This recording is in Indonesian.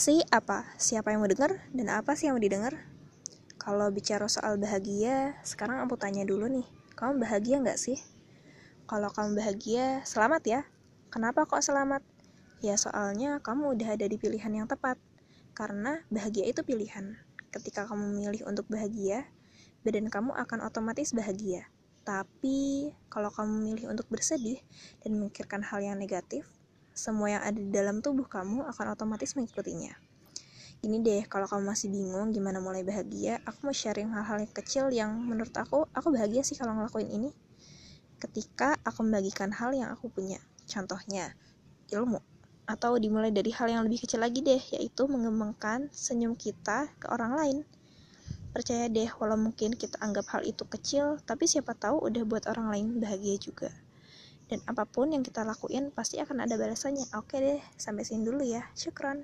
Si apa? Siapa yang mau dengar? Dan apa sih yang mau didengar? Kalau bicara soal bahagia, sekarang aku tanya dulu nih. Kamu bahagia nggak sih? Kalau kamu bahagia, selamat ya. Kenapa kok selamat? Ya soalnya kamu udah ada di pilihan yang tepat. Karena bahagia itu pilihan. Ketika kamu memilih untuk bahagia, badan kamu akan otomatis bahagia. Tapi kalau kamu memilih untuk bersedih dan memikirkan hal yang negatif, semua yang ada di dalam tubuh kamu akan otomatis mengikutinya. Gini deh, kalau kamu masih bingung gimana mulai bahagia, aku mau sharing hal-hal yang kecil yang menurut aku, aku bahagia sih kalau ngelakuin ini. Ketika aku membagikan hal yang aku punya, contohnya ilmu, atau dimulai dari hal yang lebih kecil lagi deh, yaitu mengembangkan senyum kita ke orang lain. Percaya deh, walau mungkin kita anggap hal itu kecil, tapi siapa tahu udah buat orang lain bahagia juga. Dan apa pun yang kita lakuin pasti akan ada balasannya. Oke deh, sampai sini dulu ya. Syukron.